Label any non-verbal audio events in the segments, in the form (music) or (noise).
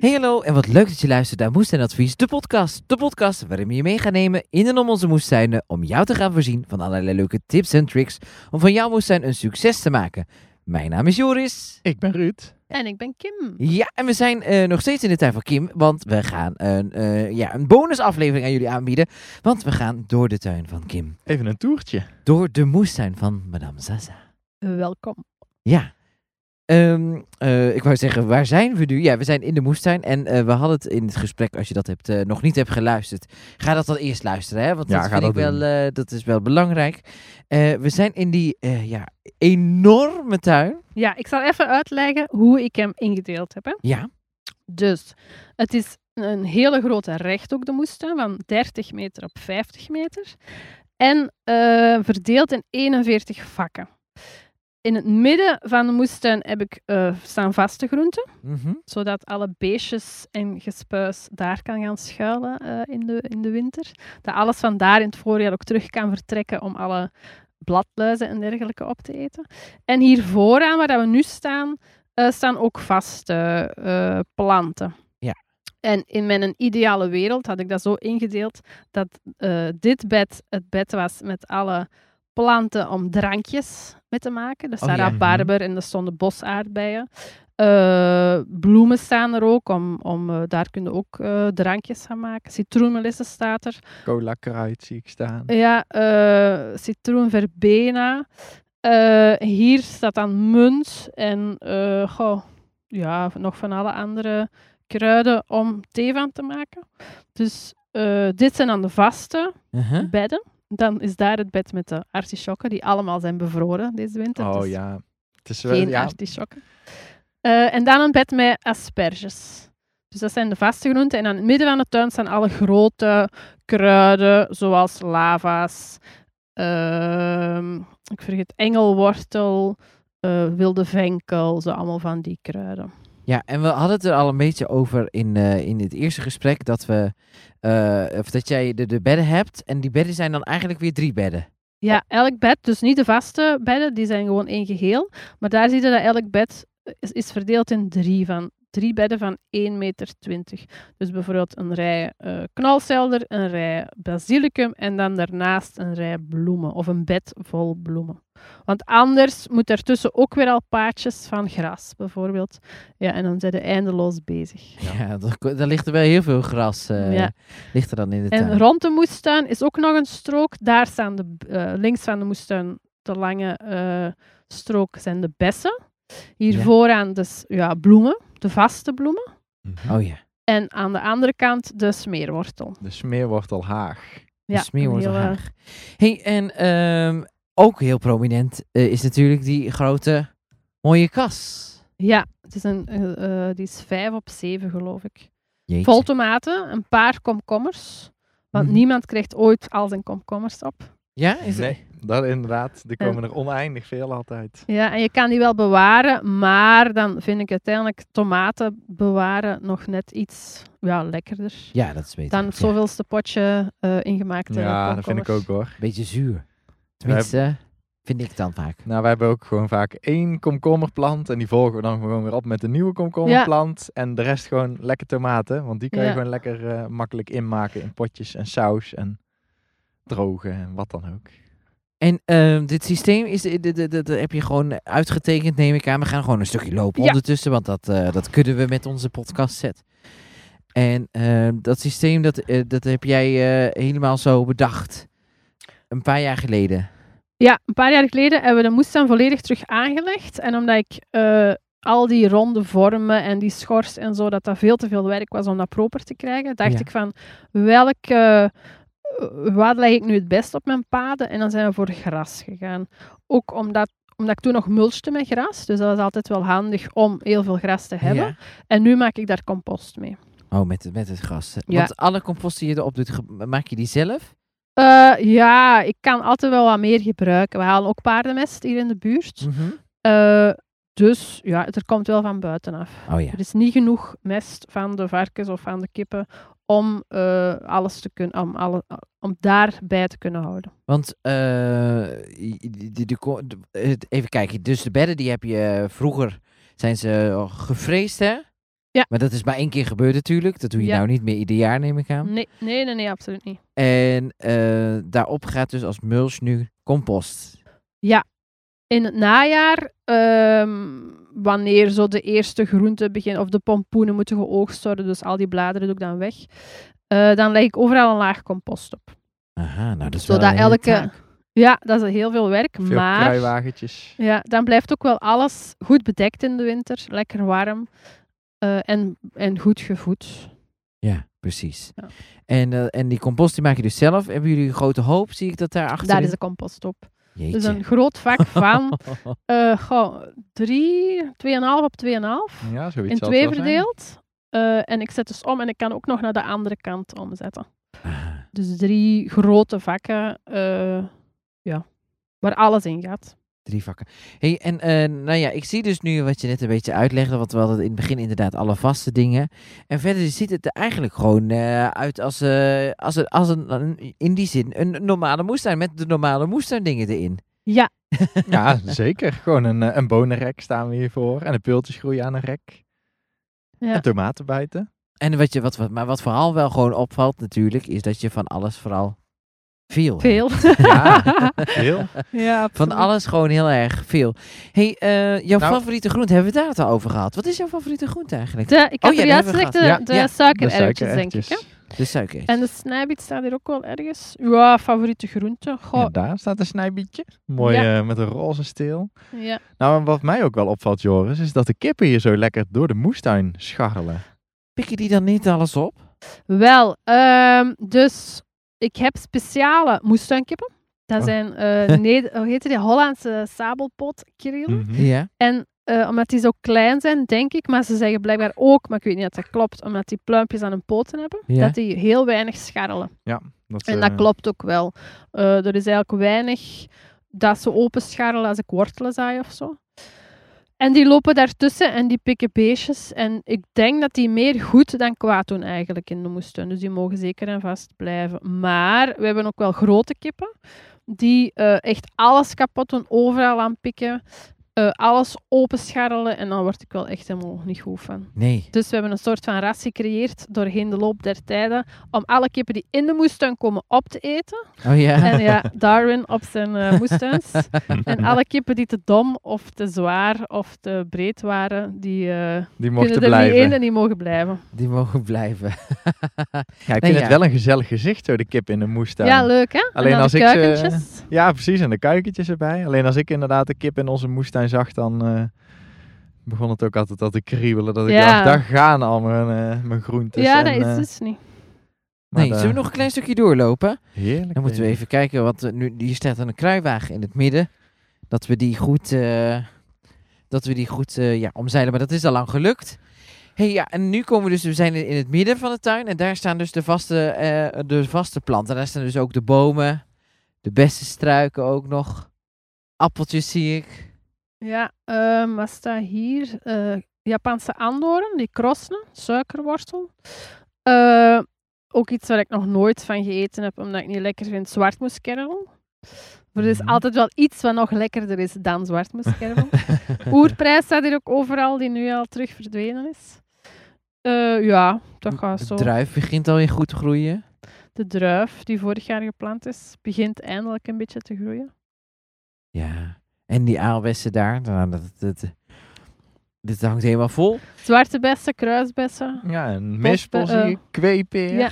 Hey hallo en wat leuk dat je luistert naar Moestuinadvies, de podcast. De podcast waarin we je mee gaan nemen in en om onze moestuinen om jou te gaan voorzien van allerlei leuke tips en tricks om van jouw moestuin een succes te maken. Mijn naam is Joris. Ik ben Ruud. En ik ben Kim. Ja, en we zijn eh, nog steeds in de tuin van Kim, want we gaan een, eh, ja, een bonusaflevering aan jullie aanbieden. Want we gaan door de tuin van Kim. Even een toertje. Door de moestuin van Madame Zaza. Welkom. Ja. Ehm, eh, ik wou zeggen, waar zijn we nu? Ja, we zijn in de moestuin en eh, we hadden het in het gesprek, als je dat hebt, eh, nog niet hebt geluisterd. Ga dat dan eerst luisteren, hè? want Ja, dat, ga vind ik dat wel, doen. eh, dat is wel belangrijk. Eh, we zijn in die eh, ja, enorme tuin. Ja, ik zal even uitleggen hoe ik hem ingedeeld heb. Hè. Ja, Dus, het is een hele grote rechthoek, de moestuin, van 30 meter op 50 meter. En eh, verdeeld in 41 vakken. In het midden van de moestuin heb ik eh, staan vaste groenten, mhm. zodat alle beestjes en gespuis daar kan gaan schuilen eh, in, de, in de winter. Dat alles van daar in het voorjaar ook terug kan vertrekken om alle bladluizen en dergelijke op te eten. En hier vooraan, waar dat we nu staan, eh, staan ook vaste planten. Ja. En in mijn ideale wereld had ik dat zo ingedeeld dat dit bed het bed was met alle planten om drankjes mee te maken. De Oh ja. Sarabarber en de stonden bosaardbeien. Eh, bloemen staan er ook, om, om, eh, daar kun je ook eh, drankjes gaan maken. Citroenmelissen staat er. Cola kruid zie ik staan. Ja, citroen verbena. Eh, hier staat dan munt en goh, ja, nog van alle andere kruiden om thee van te maken. Dus dit zijn dan de vaste Uh-huh. bedden. Dan is daar het bed met de artisjokken, die allemaal zijn bevroren deze winter. Oh Dus ja. Het is wel, geen ja, artisjokken. Eh, en dan een bed met asperges. Dus dat zijn de vaste groenten. En aan het midden van de tuin staan alle grote kruiden, zoals lava's, ehm, ik vergeet engelwortel, eh, wilde venkel, zo allemaal van die kruiden. Ja, en we hadden het er al een beetje over in, eh, in het eerste gesprek dat we, eh, of dat jij de, de bedden hebt en die bedden zijn dan eigenlijk weer drie bedden. Ja, elk bed, dus niet de vaste bedden, die zijn gewoon één geheel. Maar daar zie je dat elk bed is verdeeld in drie, van, drie bedden van 1,20 meter. Dus bijvoorbeeld een rij eh knalselder, een rij basilicum en dan daarnaast een rij bloemen of een bed vol bloemen. Want anders moet ertussen ook weer al paadjes van gras, bijvoorbeeld. Ja, en dan zijn ze eindeloos bezig. Ja, dan, dan ligt er wel heel veel gras eh, Ja. ligt er dan in de tuin. En rond de moestuin is ook nog een strook. Daar staan de, eh, links van de moestuin, de lange eh, strook, zijn de bessen. Hier Ja. vooraan dus ja, bloemen, de vaste bloemen. Mhm. Oh ja, En aan de andere kant de smeerwortel. De smeerwortel haag. de Ja, smeerwortel Haag. Hey, en ehm, ook heel prominent eh, is natuurlijk die grote mooie kas. Ja, het is een, eh, eh, die is vijf op zeven, geloof ik. Jeetje. Vol tomaten, een paar komkommers. Want Mhm. niemand krijgt ooit al zijn komkommers op. Ja, is het? Nee, dat inderdaad. Er komen er oneindig veel altijd. Ja, en je kan die wel bewaren, maar dan vind ik uiteindelijk tomaten bewaren nog net iets ja, lekkerder. Ja, dat is beter. Dan het Ja, zoveelste potje eh ingemaakte Ja, dat vind ik ook hoor. beetje zuur. Tenminste, vind ik dan vaak. Nou, wij hebben ook gewoon vaak één komkommerplant. En die volgen we dan gewoon weer op met een nieuwe komkommerplant. En de rest gewoon lekker tomaten. Want die kan je gewoon lekker eh, makkelijk inmaken in potjes en saus en drogen en wat dan ook. En ehm, dit systeem is, de- de- heb je gewoon uitgetekend, neem ik aan. We gaan gewoon een stukje lopen Ja. ondertussen, want dat, eh, dat kunnen we met onze podcast set. En ehm, dat systeem, dat, eh, dat heb jij eh, helemaal zo bedacht. Een paar jaar geleden. Ja, een paar jaar geleden hebben we de moestuin volledig terug aangelegd. En omdat ik eh, al die ronde vormen en die schors en zo, dat dat veel te veel werk was om dat proper te krijgen, dacht Ja. ik van, welke, eh, wat leg ik nu het best op mijn paden? En dan zijn we voor gras gegaan. Ook omdat, omdat ik toen nog mulchte met gras, dus dat was altijd wel handig om heel veel gras te hebben. Ja. En nu maak ik daar compost mee. Oh, met, het- met het gras. Ja. Want alle compost die je erop doet, maak je die zelf? Eh, ja, ik kan altijd wel wat meer gebruiken. We halen ook paardenmest hier in de buurt. Mhm. Eh, dus ja, er komt wel van buitenaf. Oh ja. Er is niet genoeg mest van de varkens of van de kippen om eh, alles te kunnen, om, alle, om daarbij te kunnen houden. Want, eh, die, die, die even kijken, dus de bedden die heb je eh, vroeger, zijn ze gevreesd hè? Ja. Maar dat is maar één keer gebeurd natuurlijk. Dat doe je Ja. nou niet meer ieder jaar, neem ik aan. Nee, nee, nee, nee absoluut niet. En daarop gaat dus als mulch nu compost. In het najaar, ehm, wanneer zo de eerste groenten beginnen, of de pompoenen moeten geoogst worden, dus al die bladeren doe ik dan weg, eh, dan leg ik overal een laag compost op. Aha, nou dat is wel Zodat elke... taak. Ja, dat is heel veel werk, Veel maar... kruiwagentjes. Ja, dan blijft ook wel alles goed bedekt in de winter, lekker warm eh, en, en goed gevoed. Ja, precies. Ja. En, eh, en die compost die maak je dus zelf. Hebben jullie een grote hoop? Zie ik dat daar achter? Daar is de compost op. Jeetje. Dus een groot vak van (laughs) eh goh, drie, 2,5 op 2,5 Ja, zoiets in twee verdeeld. Eh, en ik zet dus om en ik kan ook nog naar de andere kant omzetten. Ah, Dus drie grote vakken eh, ja, waar alles in gaat. Drie vakken. Hey, en eh, nou ja, ik zie dus nu wat je net een beetje uitlegde. Want we hadden in het begin inderdaad alle vaste dingen. En verder ziet het er eigenlijk gewoon eh, uit als, eh, als, een, als een, een- in die zin, een normale moestuin. Met de normale moestuindingen erin. Ja, (laughs) Ja, zeker. Gewoon een, een bonenrek staan we hiervoor. En de peultjes groeien aan een rek. ja. En tomaten buiten. En wat je, wat, wat, maar wat vooral wel gewoon opvalt natuurlijk, is dat je van alles vooral veel. (laughs) veel. Ja, Heel. ja, Van alles gewoon heel erg veel. hey, eh, jouw Nou- favoriete groente, hebben we daar het al over gehad? Wat is jouw favoriete groente eigenlijk? De, ik Oh heb ja, die juist gezegd, de, Ja. De suikererwtjes, denk ik. Hè? De suiker. En de snijbiet staat hier ook wel ergens. Ja, favoriete groente. Goh, Ja, daar staat een snijbietje. Mooi Ja. eh, met een roze steel. ja. Nou, en wat mij ook wel opvalt, Joris, is dat de kippen hier zo lekker door de moestuin scharrelen. Pik je die dan niet alles op? Wel, ehm, dus ik heb speciale moestuinkippen. Dat Oh. zijn, eh (laughs) Neder- hoe heet die, Hollandse sabelpootkrielen. Mhm. Ja. En eh, omdat die zo klein zijn, denk ik, maar ze zeggen blijkbaar ook, maar ik weet niet of dat klopt, omdat die pluimpjes aan hun poten hebben, Ja. dat die heel weinig scharrelen. Dat, En eh, dat klopt ook wel. Eh, er is eigenlijk weinig dat ze open scharrelen als ik wortelen zaai of zo. En die lopen daartussen en die pikken beestjes. En ik denk dat die meer goed dan kwaad doen eigenlijk in de moestuin. Dus die mogen zeker en vast blijven. Maar we hebben ook wel grote kippen die eh, echt alles kapot doen, overal aan pikken. Eh, alles openscharrelen en dan word ik wel echt helemaal niet goed van. Nee. Dus we hebben een soort van ras gecreëerd doorheen de loop der tijden om alle kippen die in de moestuin komen op te eten. Oh ja. En ja, (laughs) Darwin op zijn eh, moestuins. (laughs) En alle kippen die te dom of te zwaar of te breed waren, die eh, die mochten kunnen er blijven. niet in en die mogen blijven. Die mogen blijven. (laughs) Ja, ik Nee, vind ja. het wel een gezellig gezicht, zo de kip in de moestuin. Ja, leuk hè? Alleen en dan als de ik ze-. Ja, precies. En de kuikentjes erbij. Alleen als ik inderdaad de kip in onze moestuin zag, dan eh, begon het ook altijd al te kriebelen. Dat ik Ja. dacht, daar gaan al mijn, eh, mijn groentes. ja, en, dat is eh, dus niet. maar Nee, de- zullen we nog een klein stukje doorlopen? Heerlijk. Dan moeten we even kijken, want nu, hier staat een kruiwagen in het midden. Dat we die goed, eh, dat we die goed eh, ja, omzeilen, maar dat is al lang gelukt. Hey, ja, en nu komen we dus, we zijn in het midden van de tuin en daar staan dus de vaste, eh, de vaste planten. Daar staan dus ook de bomen, de beste struiken ook nog. Appeltjes zie ik. Ja, ehm, wat staat hier? Eh, Japanse aandoren, die krosnen, suikerwortel. Eh, ook iets waar ik nog nooit van gegeten heb, omdat ik niet lekker vind, zwartmoeskervel. Er is Mhm. altijd wel iets wat nog lekkerder is dan zwartmoeskervel. (laughs) Oerprijs staat hier ook overal, die nu al terug verdwenen is. Eh, ja, dat gaat De zo. druif begint alweer goed te groeien. De druif, die vorig jaar geplant is, begint eindelijk een beetje te groeien. Ja, en die aalbessen daar, nou, dat, dat, dat, dit hangt helemaal vol. Zwarte bessen, kruisbessen. Ja, een mispel zie eh, ik. Kweepeer. ja.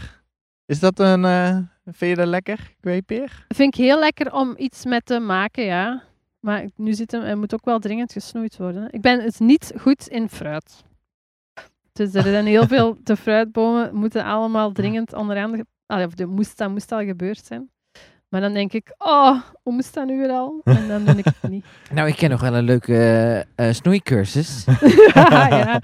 Is dat een... eh vind je dat lekker, kweepeer? Vind ik heel lekker om iets met te maken, ja. Maar nu zit hem, hij moet ook wel dringend gesnoeid worden. Ik ben dus niet goed in fruit. Dus er zijn heel veel, de fruitbomen moeten allemaal dringend onder andere, allee, of de moest, dat moest al gebeurd zijn. Maar dan denk ik, oh, moest dat nu weer al? (laughs) En dan doe ik het niet. Nou, ik ken nog wel een leuke eh, eh, snoeicursus. (laughs) (laughs) ja.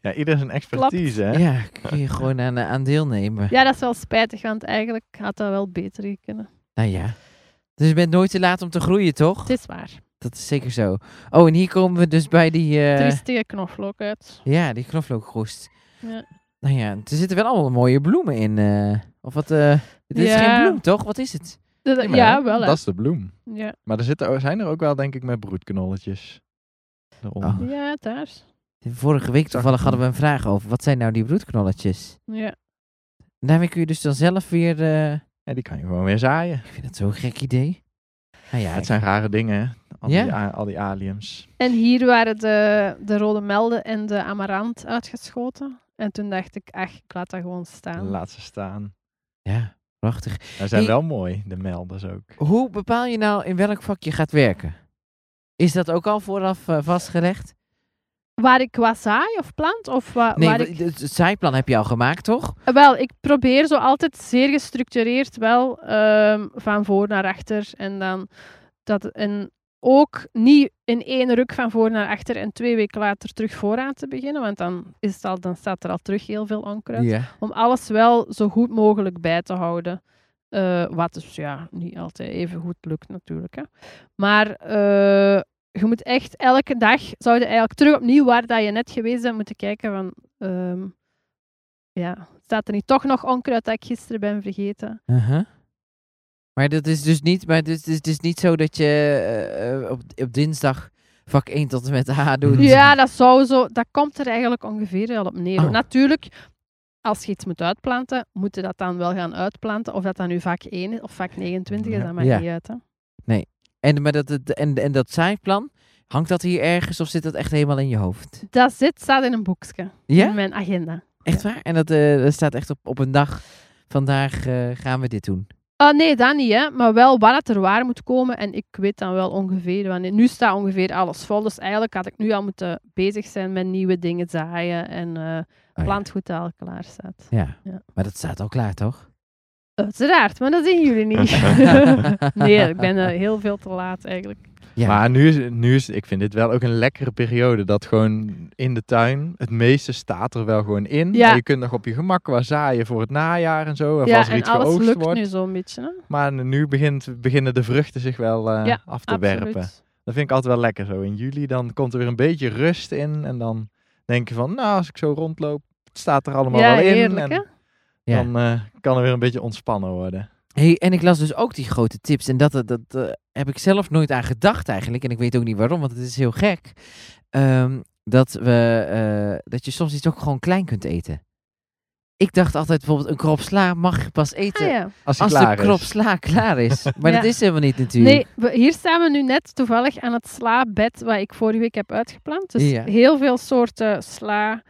Ja, ieder zijn expertise, hè? Ja, kun je gewoon aan, eh, aan deelnemen. ja, dat is wel spijtig, want eigenlijk had dat wel beter kunnen. Nou ja. Dus je bent nooit te laat om te groeien, toch? Het is waar. Dat is zeker zo. Oh, en hier komen we dus bij die... is tegen knoflook uit. ja, die knoflookgroest. Ja. Nou ja, er zitten wel allemaal mooie bloemen in. eh, of wat? eh dit is geen bloem, toch? Wat is het? Dat- Nee, ja, wel hè. Dat is de bloem. Ja. Maar er zitten, zijn er ook wel, denk ik, met broedknolletjes. Oh. ja, daar. Vorige week toevallig hadden we een vraag over. Wat zijn nou die broedknolletjes? Ja. En daarmee kun je dus dan zelf weer... eh, Ja, die kan je gewoon weer zaaien. ik vind dat zo'n gek idee. Nou ja, het zijn rare dingen, hè. Al, Ja? die, al die aliens. En hier waren de, de rode melden en de amarant uitgeschoten. En toen dacht ik, ach, ik laat dat gewoon staan. Laat ze staan. ja, prachtig. Ze zijn Hey. wel mooi, de melders ook. Hoe bepaal je nou in welk vak je gaat werken? Is dat ook al vooraf eh, vastgelegd? Waar ik qua zaai of plant? Of wa- Nee, waar ik... het zijplan heb je al gemaakt, toch? Eh, Wel, ik probeer zo altijd zeer gestructureerd wel ehm, van voor naar achter. En dan dat en ook niet in één ruk van voor naar achter en twee weken later terug vooraan te beginnen. Want dan, is het al, dan staat er al terug heel veel onkruid. Ja. Om alles wel zo goed mogelijk bij te houden. Eh, wat dus ja, niet altijd even goed lukt natuurlijk. Hè. Maar eh, je moet echt elke dag, zou je eigenlijk terug opnieuw waar dat je net geweest bent, moeten kijken van... ehm, ja, staat er niet toch nog onkruid dat ik gisteren ben vergeten? Uh-huh. Maar dat is dus niet, maar het is, het is niet zo dat je eh, eh, op, op dinsdag vak 1 tot en met H doet. Ja, dat zou zo... Dat komt er eigenlijk ongeveer wel op neer. Oh. Natuurlijk, als je iets moet uitplanten, moet je dat dan wel gaan uitplanten. Of dat dan nu vak 1 is of vak 29 is, Ja. dat maakt Ja. niet uit. Hè. En, maar dat, het- en, en dat zijplan, hangt dat hier ergens of zit dat echt helemaal in je hoofd? Dat zit, staat in een boekje. Ja? In mijn agenda. Echt waar? En dat, eh, dat staat echt op, op een dag, vandaag gaan we dit doen. Ah, nee, dat niet, hè. Maar wel wat het er waar moet komen. En ik weet dan wel ongeveer wanneer. Nu staat ongeveer alles vol. Dus eigenlijk had ik nu al moeten bezig zijn met nieuwe dingen zaaien. En Oh ja. plantgoed dat al klaar staat. Ja. Ja. maar dat staat al klaar, toch? Uiteraard, maar dat zien jullie niet. (laughs) (laughs) nee, ik ben eh, heel veel te laat eigenlijk. Ja. Maar nu is, nu is, ik vind dit wel ook een lekkere periode. Dat gewoon in de tuin, het meeste staat er wel gewoon in. Ja. En je kunt nog op je gemak wat zaaien voor het najaar en zo. Of ja, als er en iets alles geoogst lukt wordt. nu zo'n beetje. Hè? Maar nu begint, beginnen de vruchten zich wel Ja, af te Absoluut. werpen. Dat vind ik altijd wel lekker zo. In juli dan komt er weer een beetje rust in. En dan denk je van, nou als ik zo rondloop, het staat er allemaal wel in. heerlijk, en dan eh, kan er weer een beetje ontspannen worden. Hey, en ik las dus ook die grote tips. En dat, dat, dat eh, heb ik zelf nooit aan gedacht eigenlijk. En ik weet ook niet waarom, want het is heel gek. Ehm, dat, we, eh, dat je soms iets ook gewoon klein kunt eten. Ik dacht altijd bijvoorbeeld een krop sla mag je pas eten Ah, ja. Als, als de krop is. sla klaar is. (laughs) Maar Ja. dat is helemaal niet natuurlijk. Nee, we- hier staan we nu net toevallig aan het slaabed wat ik vorige week heb uitgeplant. Dus Ja. heel veel soorten sla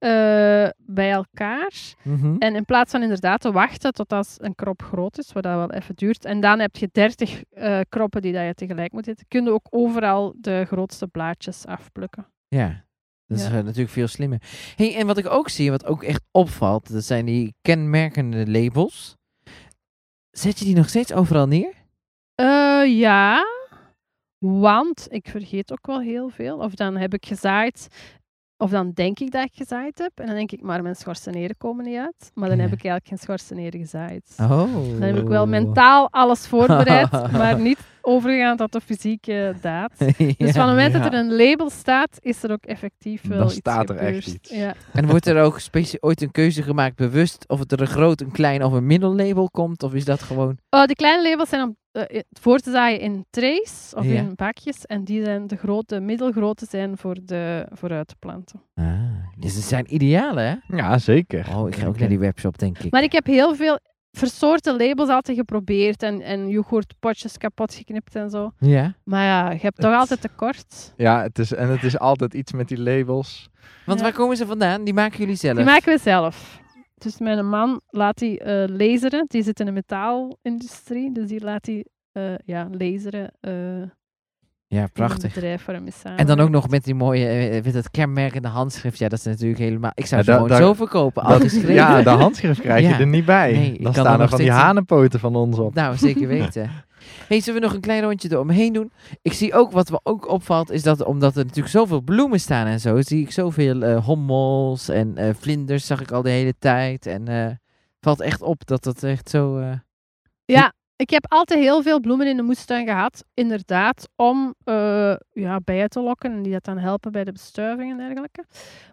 eh, bij elkaar. Mhm. En in plaats van inderdaad te wachten tot als een krop groot is, wat dat wel even duurt, en dan heb je 30 eh, kroppen die dat je tegelijk moet eten, kun je ook overal de grootste blaadjes afplukken. Ja, dat is Ja. eh, natuurlijk veel slimmer. Hey, en wat ik ook zie, wat ook echt opvalt, dat zijn die kenmerkende labels. Zet je die nog steeds overal neer? Ja, want ik vergeet ook wel heel veel. Of dan heb ik gezaaid, of dan denk ik dat ik gezaaid heb, en dan denk ik, maar mijn schorseneren komen niet uit. Maar dan heb ik eigenlijk geen schorseneren gezaaid. Oh. Dan heb ik wel mentaal alles voorbereid, (laughs) maar niet overgegaan tot de fysieke daad. (laughs) Dus van het moment dat er een label staat, is er ook effectief wel Dan iets staat er echt iets. Ja. En wordt er ook specie- ooit een keuze gemaakt, bewust, of het er een groot, een klein of een middellabel komt? Of is dat gewoon... Oh, de kleine labels zijn om eh, voor te zaaien in trays of Ja. in bakjes. En die zijn de grote, middelgrote zijn voor, de, voor uit te planten. Ah, dus ze zijn ideale, hè? Ja, zeker. Oh, ik ga ook naar die webshop, denk ik. Maar ik heb heel veel versoorte labels altijd geprobeerd. En, en yoghurtpotjes kapot geknipt en zo. Ja? Maar ja, je hebt toch Het- altijd tekort. Ja, het is, en het is altijd iets met die labels. Want Ja. waar komen ze vandaan? Die maken jullie zelf? Die maken we zelf. Dus mijn man laat die eh laseren. Die zit in de metaalindustrie. Dus die laat die eh, ja, laseren. eh, Ja, prachtig. samen En dan ook nog met die mooie, eh, met dat kenmerkende handschrift. Ja, dat is natuurlijk helemaal... Ik zou ze gewoon zo verkopen, al Dat- geschreven. ja, de handschrift krijg je er niet bij. Nee, dan staan er er nog van die hanenpoten van ons op. Nou, zeker weten. (laughs) hey, zullen we nog een klein rondje eromheen doen? Ik zie ook, wat me ook opvalt, is dat omdat er natuurlijk zoveel bloemen staan en zo, zie ik zoveel eh, hommels en eh, vlinders zag ik al de hele tijd. En eh valt echt op dat dat echt zo... eh, Ja, Ik heb altijd heel veel bloemen in de moestuin gehad, inderdaad, om eh, ja, bijen te lokken en die dat dan helpen bij de bestuiving en dergelijke.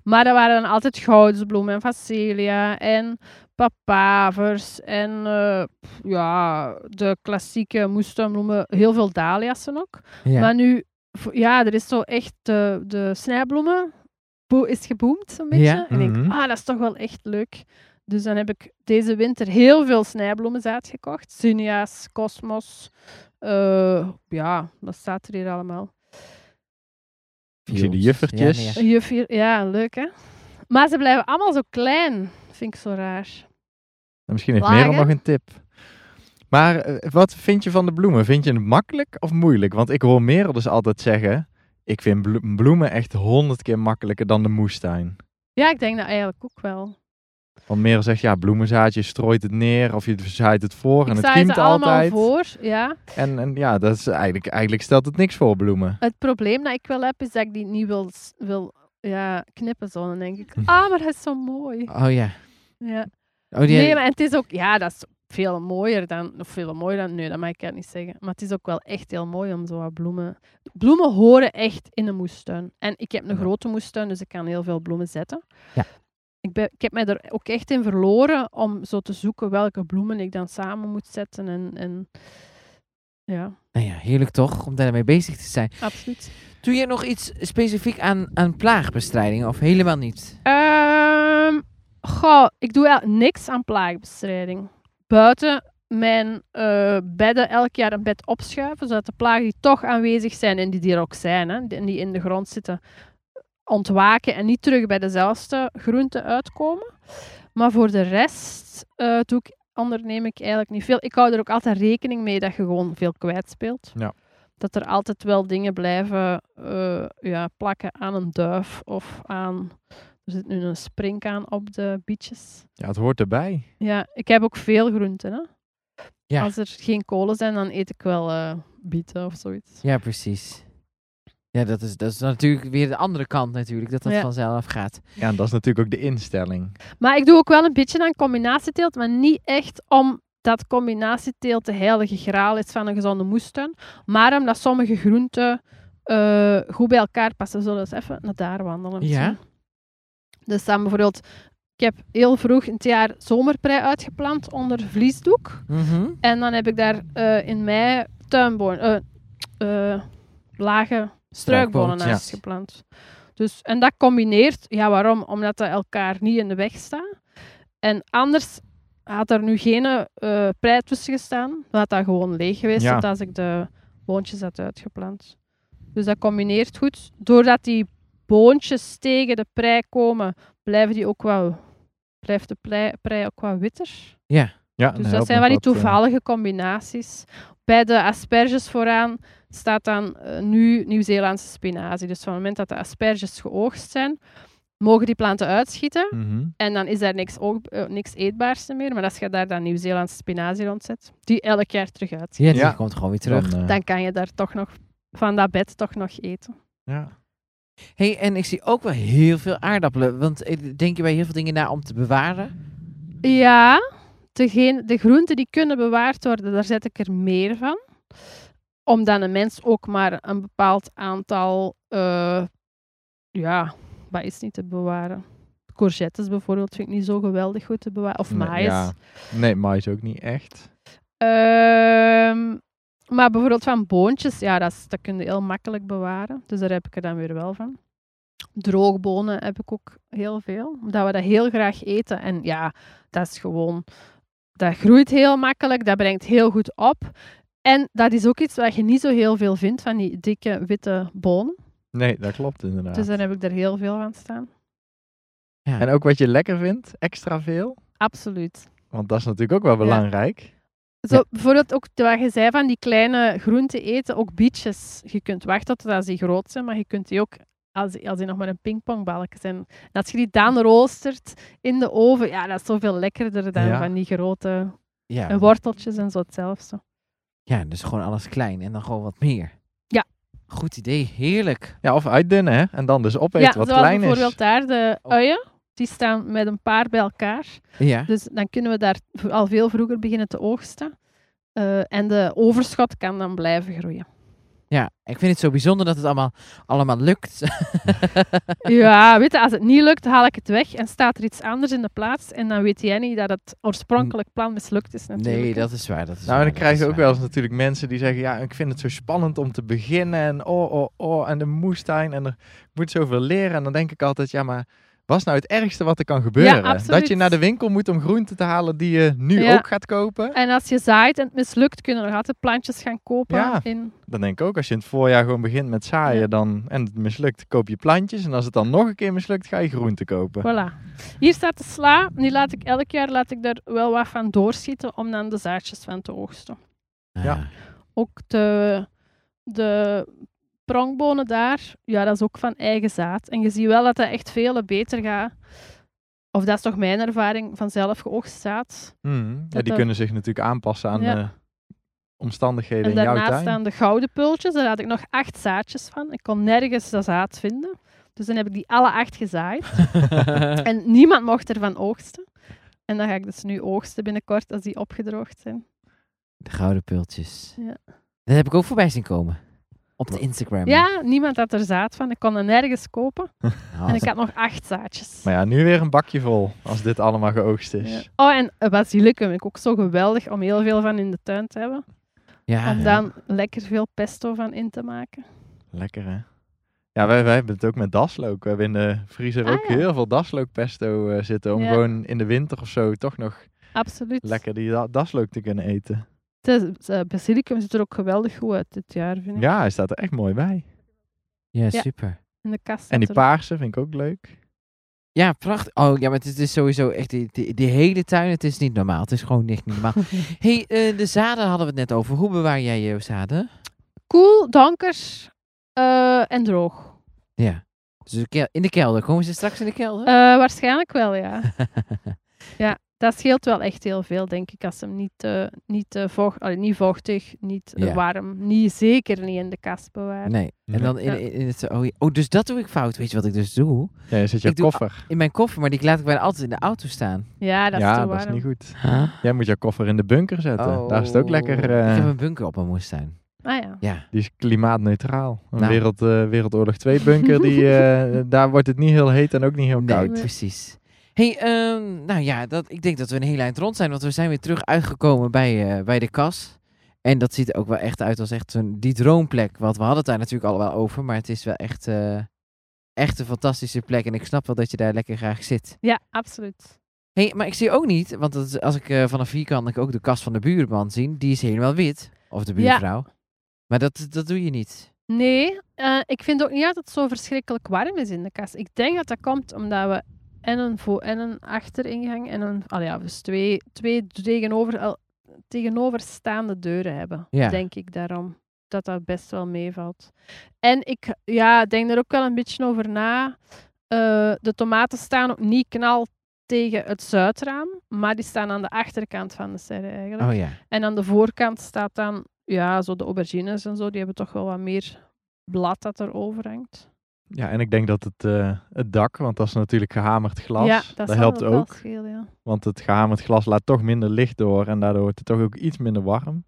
Maar dat waren dan altijd goudsbloemen en facelia en papavers en eh, ja, de klassieke moestuinbloemen, heel veel dahliassen ook. Ja. Maar nu, ja, er is zo echt de, de snijbloemen is geboomd zo'n beetje. Ja. En ik denk, Mhm. ah, dat is toch wel echt leuk. Dus dan heb ik deze winter heel veel snijbloemenzaad gekocht. Zinnia's, Cosmos. eh, ja, wat staat er hier allemaal? Ik zie de juffertjes. Ja, nee, ja. Leuk hè? Maar ze blijven allemaal zo klein. Vind ik zo raar. En Misschien heeft Lagen. Merel nog een tip. Maar eh, wat vind je van de bloemen? Vind je het makkelijk of moeilijk? Want ik hoor Merel dus altijd zeggen... Ik vind blo- bloemen echt honderd keer makkelijker dan de moestuin. Ja, ik denk dat eigenlijk ook wel. Want Merel zegt, ja, bloemenzaadje, je strooit het neer of je zaait het voor en het kiemt allemaal altijd. voor. Ja. En, en ja, dat is eigenlijk, eigenlijk stelt het niks voor bloemen. Het probleem dat ik wel heb, is dat ik die niet wil, wil ja, knippen. Zo. Dan denk ik, ah, maar dat is zo mooi. Oh ja. Ja. Oh, die, Nee, maar het is ook, ja, dat is veel mooier dan, of veel mooier dan, nee, dat mag ik eigenlijk niet zeggen. Maar het is ook wel echt heel mooi om zo wat bloemen... Bloemen horen echt in een moestuin. En ik heb een grote moestuin, dus ik kan heel veel bloemen zetten. Ja. Ik, ben, ik heb mij er ook echt in verloren om zo te zoeken welke bloemen ik dan samen moet zetten. En, en ja, nou ja, heerlijk toch, om daarmee bezig te zijn. absoluut. Doe je nog iets specifiek aan, aan plaagbestrijding of helemaal niet? Goh, ik doe niks aan plaagbestrijding. Buiten mijn eh, bedden elk jaar een bed opschuiven, zodat de plagen die toch aanwezig zijn en die er ook zijn, hè, en die in de grond zitten, ontwaken en niet terug bij dezelfde groenten uitkomen. Maar voor de rest eh, doe ik, onderneem ik eigenlijk niet veel. Ik hou er ook altijd rekening mee dat je gewoon veel kwijtspeelt. Ja. Dat er altijd wel dingen blijven eh, ja, plakken aan een duif of aan... Er zit nu een springkaan op de bietjes. Ja, het hoort erbij. Ja, ik heb ook veel groenten. Hè? Ja. Als er geen kolen zijn, dan eet ik wel eh bieten of zoiets. Ja, precies. Ja, dat is, dat is natuurlijk weer de andere kant natuurlijk, dat dat Ja. vanzelf gaat. Ja, en dat is natuurlijk ook de instelling. Maar ik doe ook wel een beetje aan combinatieteelt, maar niet echt omdat combinatieteelt de heilige graal is van een gezonde moestuin, maar omdat sommige groenten eh, goed bij elkaar passen. We zullen eens even naar daar wandelen. Ja. misschien. Dus dan bijvoorbeeld, ik heb heel vroeg in het jaar zomerprei uitgeplant onder vliesdoek. Mhm. En dan heb ik daar eh, in mei tuinboon, eh, eh, lage struikbonen ja. naast geplant. Dus, en dat combineert, ja waarom? Omdat dat elkaar niet in de weg staan. En anders had er nu geen prei tussen gestaan. Dan had dat gewoon leeg geweest, Ja. als ik de boontjes had uitgeplant. Dus dat combineert goed. Doordat die boontjes tegen de prei komen, blijven die ook wel, blijft de prei, prei ook wat witter. Ja. Ja, Dus dat zijn wel die eh, toevallige combinaties. Bij de asperges vooraan staat dan eh, nu Nieuw-Zeelandse spinazie. Dus van het moment dat de asperges geoogst zijn, mogen die planten uitschieten. mhm. En dan is daar niks, eh, niks eetbaars meer. Maar als je daar dan Nieuw-Zeelandse spinazie rondzet, die elk jaar terug uit, Ja, die Ja. komt gewoon weer terug. Dan, eh, dan kan je daar toch nog van dat bed toch nog eten. ja. hey, en ik zie ook wel heel veel aardappelen. Want denk je bij heel veel dingen na om te bewaren? Ja, degene, de groenten die kunnen bewaard worden, daar zet ik er meer van. Omdat een mens ook maar een bepaald aantal, eh, ja, wat is niet te bewaren? Courgettes bijvoorbeeld vind ik niet zo geweldig goed te bewaren. Of Nee, maïs. ja. Nee, mais ook niet echt. Ehm, maar bijvoorbeeld van boontjes, ja, dat, is, dat kun je heel makkelijk bewaren. Dus daar heb ik er dan weer wel van. Droogbonen heb ik ook heel veel, omdat we dat heel graag eten. En ja, dat is gewoon... Dat groeit heel makkelijk, dat brengt heel goed op. En dat is ook iets wat je niet zo heel veel vindt, van die dikke witte bonen. Nee, dat klopt inderdaad. Dus daar heb ik er heel veel van staan. Ja. En ook wat je lekker vindt, extra veel. Absoluut. Want dat is natuurlijk ook wel belangrijk. Zo, Ja. Bijvoorbeeld ook wat je zei van die kleine groenten eten, ook bietjes. Je kunt wachten tot die groot zijn, maar je kunt die ook als die, als die nog maar een pingpongbalken zijn. En als je die dan roostert in de oven, ja, dat is zoveel lekkerder dan Ja. van die grote Ja, en worteltjes en zo hetzelfde. Ja, dus gewoon alles klein en dan gewoon wat meer. Ja. Goed idee, heerlijk. Ja, of uitdunnen, hè. En dan dus opeten ja, wat klein is. bijvoorbeeld daar de Oh. uien. Die staan met een paar bij elkaar. Ja. Dus dan kunnen we daar al veel vroeger beginnen te oogsten. Eh, en de overschot kan dan blijven groeien. Ja, ik vind het zo bijzonder dat het allemaal, allemaal lukt. (laughs) Ja, weet je, als het niet lukt, haal ik het weg en staat er iets anders in de plaats. En dan weet jij niet dat het oorspronkelijk plan mislukt is natuurlijk. nee, dat is waar. Dat is Nou, en dan krijg je ook waar. wel eens natuurlijk mensen die zeggen, ja, ik vind het zo spannend om te beginnen en oh, oh, oh, en de moestuin en er ik moet zoveel leren. En dan denk ik altijd, ja, maar wat is nou het ergste wat er kan gebeuren? dat je naar de winkel moet om groenten te halen die je nu Ja. ook gaat kopen? En als je zaait en het mislukt, kunnen er nog altijd plantjes gaan kopen. Ja. In, Dan denk ik ook, als je in het voorjaar gewoon begint met zaaien Ja. dan, en het mislukt, koop je plantjes. En als het dan nog een keer mislukt, ga je groenten kopen. voilà. Hier staat de sla. Die laat ik elk jaar laat ik er wel wat van doorschieten om dan de zaadjes van te oogsten. Ja. Ook de, de prongbonen daar, ja, dat is ook van eigen zaad. En je ziet wel dat dat echt veel beter gaat. Of dat is toch mijn ervaring van zelf geoogst zaad. Mhm. Ja, die er- kunnen zich natuurlijk aanpassen aan Ja. de omstandigheden En in jouw daarnaast tuin. staan de gouden pultjes. Daar had ik nog acht zaadjes van. Ik kon nergens dat zaad vinden. Dus dan heb ik die alle acht gezaaid. (laughs) en niemand mocht ervan oogsten. En dan ga ik dus nu oogsten binnenkort als die opgedroogd zijn. De gouden pultjes. Ja. Dat heb ik ook voorbij zien komen. Op de Instagram. Ja, niemand had er zaad van. Ik kon er nergens kopen. (laughs) Nou, En ik had nog acht zaadjes. Maar ja, nu weer een bakje vol, als dit allemaal geoogst is. Ja. Oh, en eh, basilicum vind ik ook zo geweldig om heel veel van in de tuin te hebben. ja, om ja. dan lekker veel pesto van in te maken. Lekker hè? Ja, wij, wij hebben het ook met daslook. We hebben in de vriezer Ah, ook ja. heel veel daslookpesto eh, zitten. Om Ja. gewoon in de winter of zo toch nog Absoluut. lekker die da- daslook te kunnen eten. De eh, basilicum ziet er ook geweldig goed uit dit jaar, vind ik. Ja, hij staat er echt mooi bij. ja, Ja. super. In de kast. En die paarse vind ik ook leuk. Ja, prachtig. Oh ja, maar het is, het is sowieso echt die, die, die hele tuin. Het is niet normaal. Het is gewoon echt niet normaal. (laughs) hey, eh, de zaden hadden we het net over. Hoe bewaar jij je zaden? Koel, donker eh, en droog. Ja. Dus de kel- in de kelder. Komen ze straks in de kelder? Eh, waarschijnlijk wel, ja. (laughs) Dat scheelt wel echt heel veel, denk ik, als hem niet, eh, niet, eh, vocht, allee, niet vochtig, niet eh, Ja. warm, niet, zeker niet in de kast bewaren. nee. En Nee. dan in, in, in het... Oh, oh, dus dat doe ik fout. Weet je wat ik dus doe? Ja, je zit je Ik doe- koffer. In mijn koffer, maar die laat ik bijna altijd in de auto staan. Ja, dat is ja, te dat is niet goed. Jij moet je koffer in de bunker zetten. Daar is het ook lekker. Eh, Ik heb een bunker op mijn moestuin. Ah ja. Ja. Die is klimaatneutraal. Een Nou. wereld, eh, Wereldoorlog 2 bunker, die, (laughs) eh, daar wordt het niet heel heet en ook niet heel Nee, koud. precies. Hey, ehm, nou ja, dat, ik denk dat we een heel eind rond zijn, want we zijn weer terug uitgekomen bij, eh, bij de kas. En dat ziet er ook wel echt uit als echt zo'n, die droomplek. Want we hadden het daar natuurlijk al wel over, maar het is wel echt, eh, echt een fantastische plek. En ik snap wel dat je daar lekker graag zit. Ja, absoluut. hey, maar ik zie ook niet, want is- als ik eh, vanaf hier kan, ik ook de kas van de buurman zien. Die is helemaal wit. Of de Ja. buurvrouw. Maar dat, dat doe je niet. Nee, ik vind ook niet dat het zo verschrikkelijk warm is in de kast. Ik denk dat dat komt omdat we en een, vo- en een achteringang en een... Ja, dus twee, twee tegenover, al- tegenoverstaande deuren hebben. Ja. Denk ik daarom. Dat dat best wel meevalt. En ik ja, denk er ook wel een beetje over na. Eh, de tomaten staan ook niet knal tegen het zuidraam, maar die staan aan de achterkant van de serre eigenlijk. Oh ja. En aan de voorkant staat dan, ja, zo de aubergines en zo, die hebben toch wel wat meer blad dat er overhangt. Ja, en ik denk dat het, eh, het dak, want dat is natuurlijk gehamerd glas, ja, dat, helpt ook schelen, ja. Want het gehamerd glas laat toch minder licht door en daardoor wordt het toch ook iets minder warm.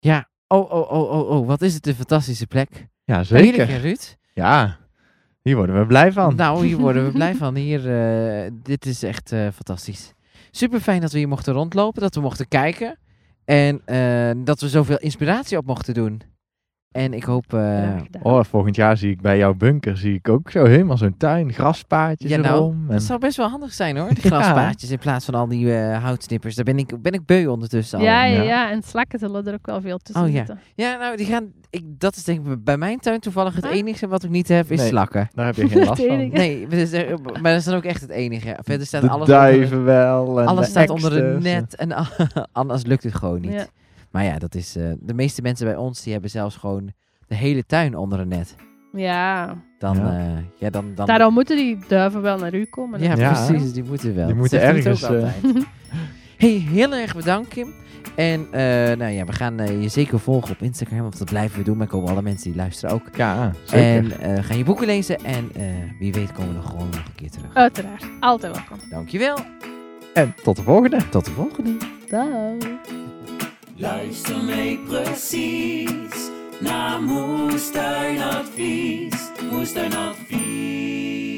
Ja. Oh, oh, oh, oh, oh. Wat is het een fantastische plek. Ja, Heerlijk, zeker. hè, Ruud? Ja, hier worden we blij van. Nou, hier (laughs) worden we blij van. Hier, eh, dit is echt eh, fantastisch. Super fijn dat we hier mochten rondlopen, dat we mochten kijken. En eh, dat we zoveel inspiratie op mochten doen. En ik hoop... eh. Oh, volgend jaar zie ik bij jouw bunker zie ik ook zo helemaal zo'n tuin, graspaadjes ja, nou, erom. En... dat zou best wel handig zijn hoor, (laughs) die Ja. graspaadjes in plaats van al die eh, houtsnippers. Daar ben ik, ben ik beu ondertussen al. Ja, ja, ja. en slakken zullen er ook wel veel tussen Oh, ja. zitten. Ja, nou, die gaan, ik, dat is denk ik bij mijn tuin toevallig het Ah. enige wat ik niet heb, is Nee. slakken. Daar heb je geen (laughs) last Het van. Nee, maar dat is, maar dat is dan ook echt het enige. Verder staat De alles onder- duiven wel. En Alles staat onder een eksters. net en anders (laughs) lukt het gewoon niet. Maar ja, dat is, eh, de meeste mensen bij ons die hebben zelfs gewoon de hele tuin onder een net. Ja, Dan, Ja. ja. ja, dan, dan daarom moeten die duiven wel naar u komen. ja, Ja. precies, die moeten wel. Die Dat moeten ergens, ook eh, altijd. (laughs) hey, heel erg bedankt Kim. En eh, nou ja, we gaan eh, je zeker volgen op Instagram, want dat blijven we doen. Maar komen alle mensen die luisteren ook. Ja, zeker. En eh gaan je boeken lezen en eh, wie weet komen we nog gewoon nog een keer terug. Uiteraard, altijd welkom. Dankjewel, en tot de volgende. tot de volgende. Dag. Luister mee precies naar Moestuinadvies. Moestuinadvies.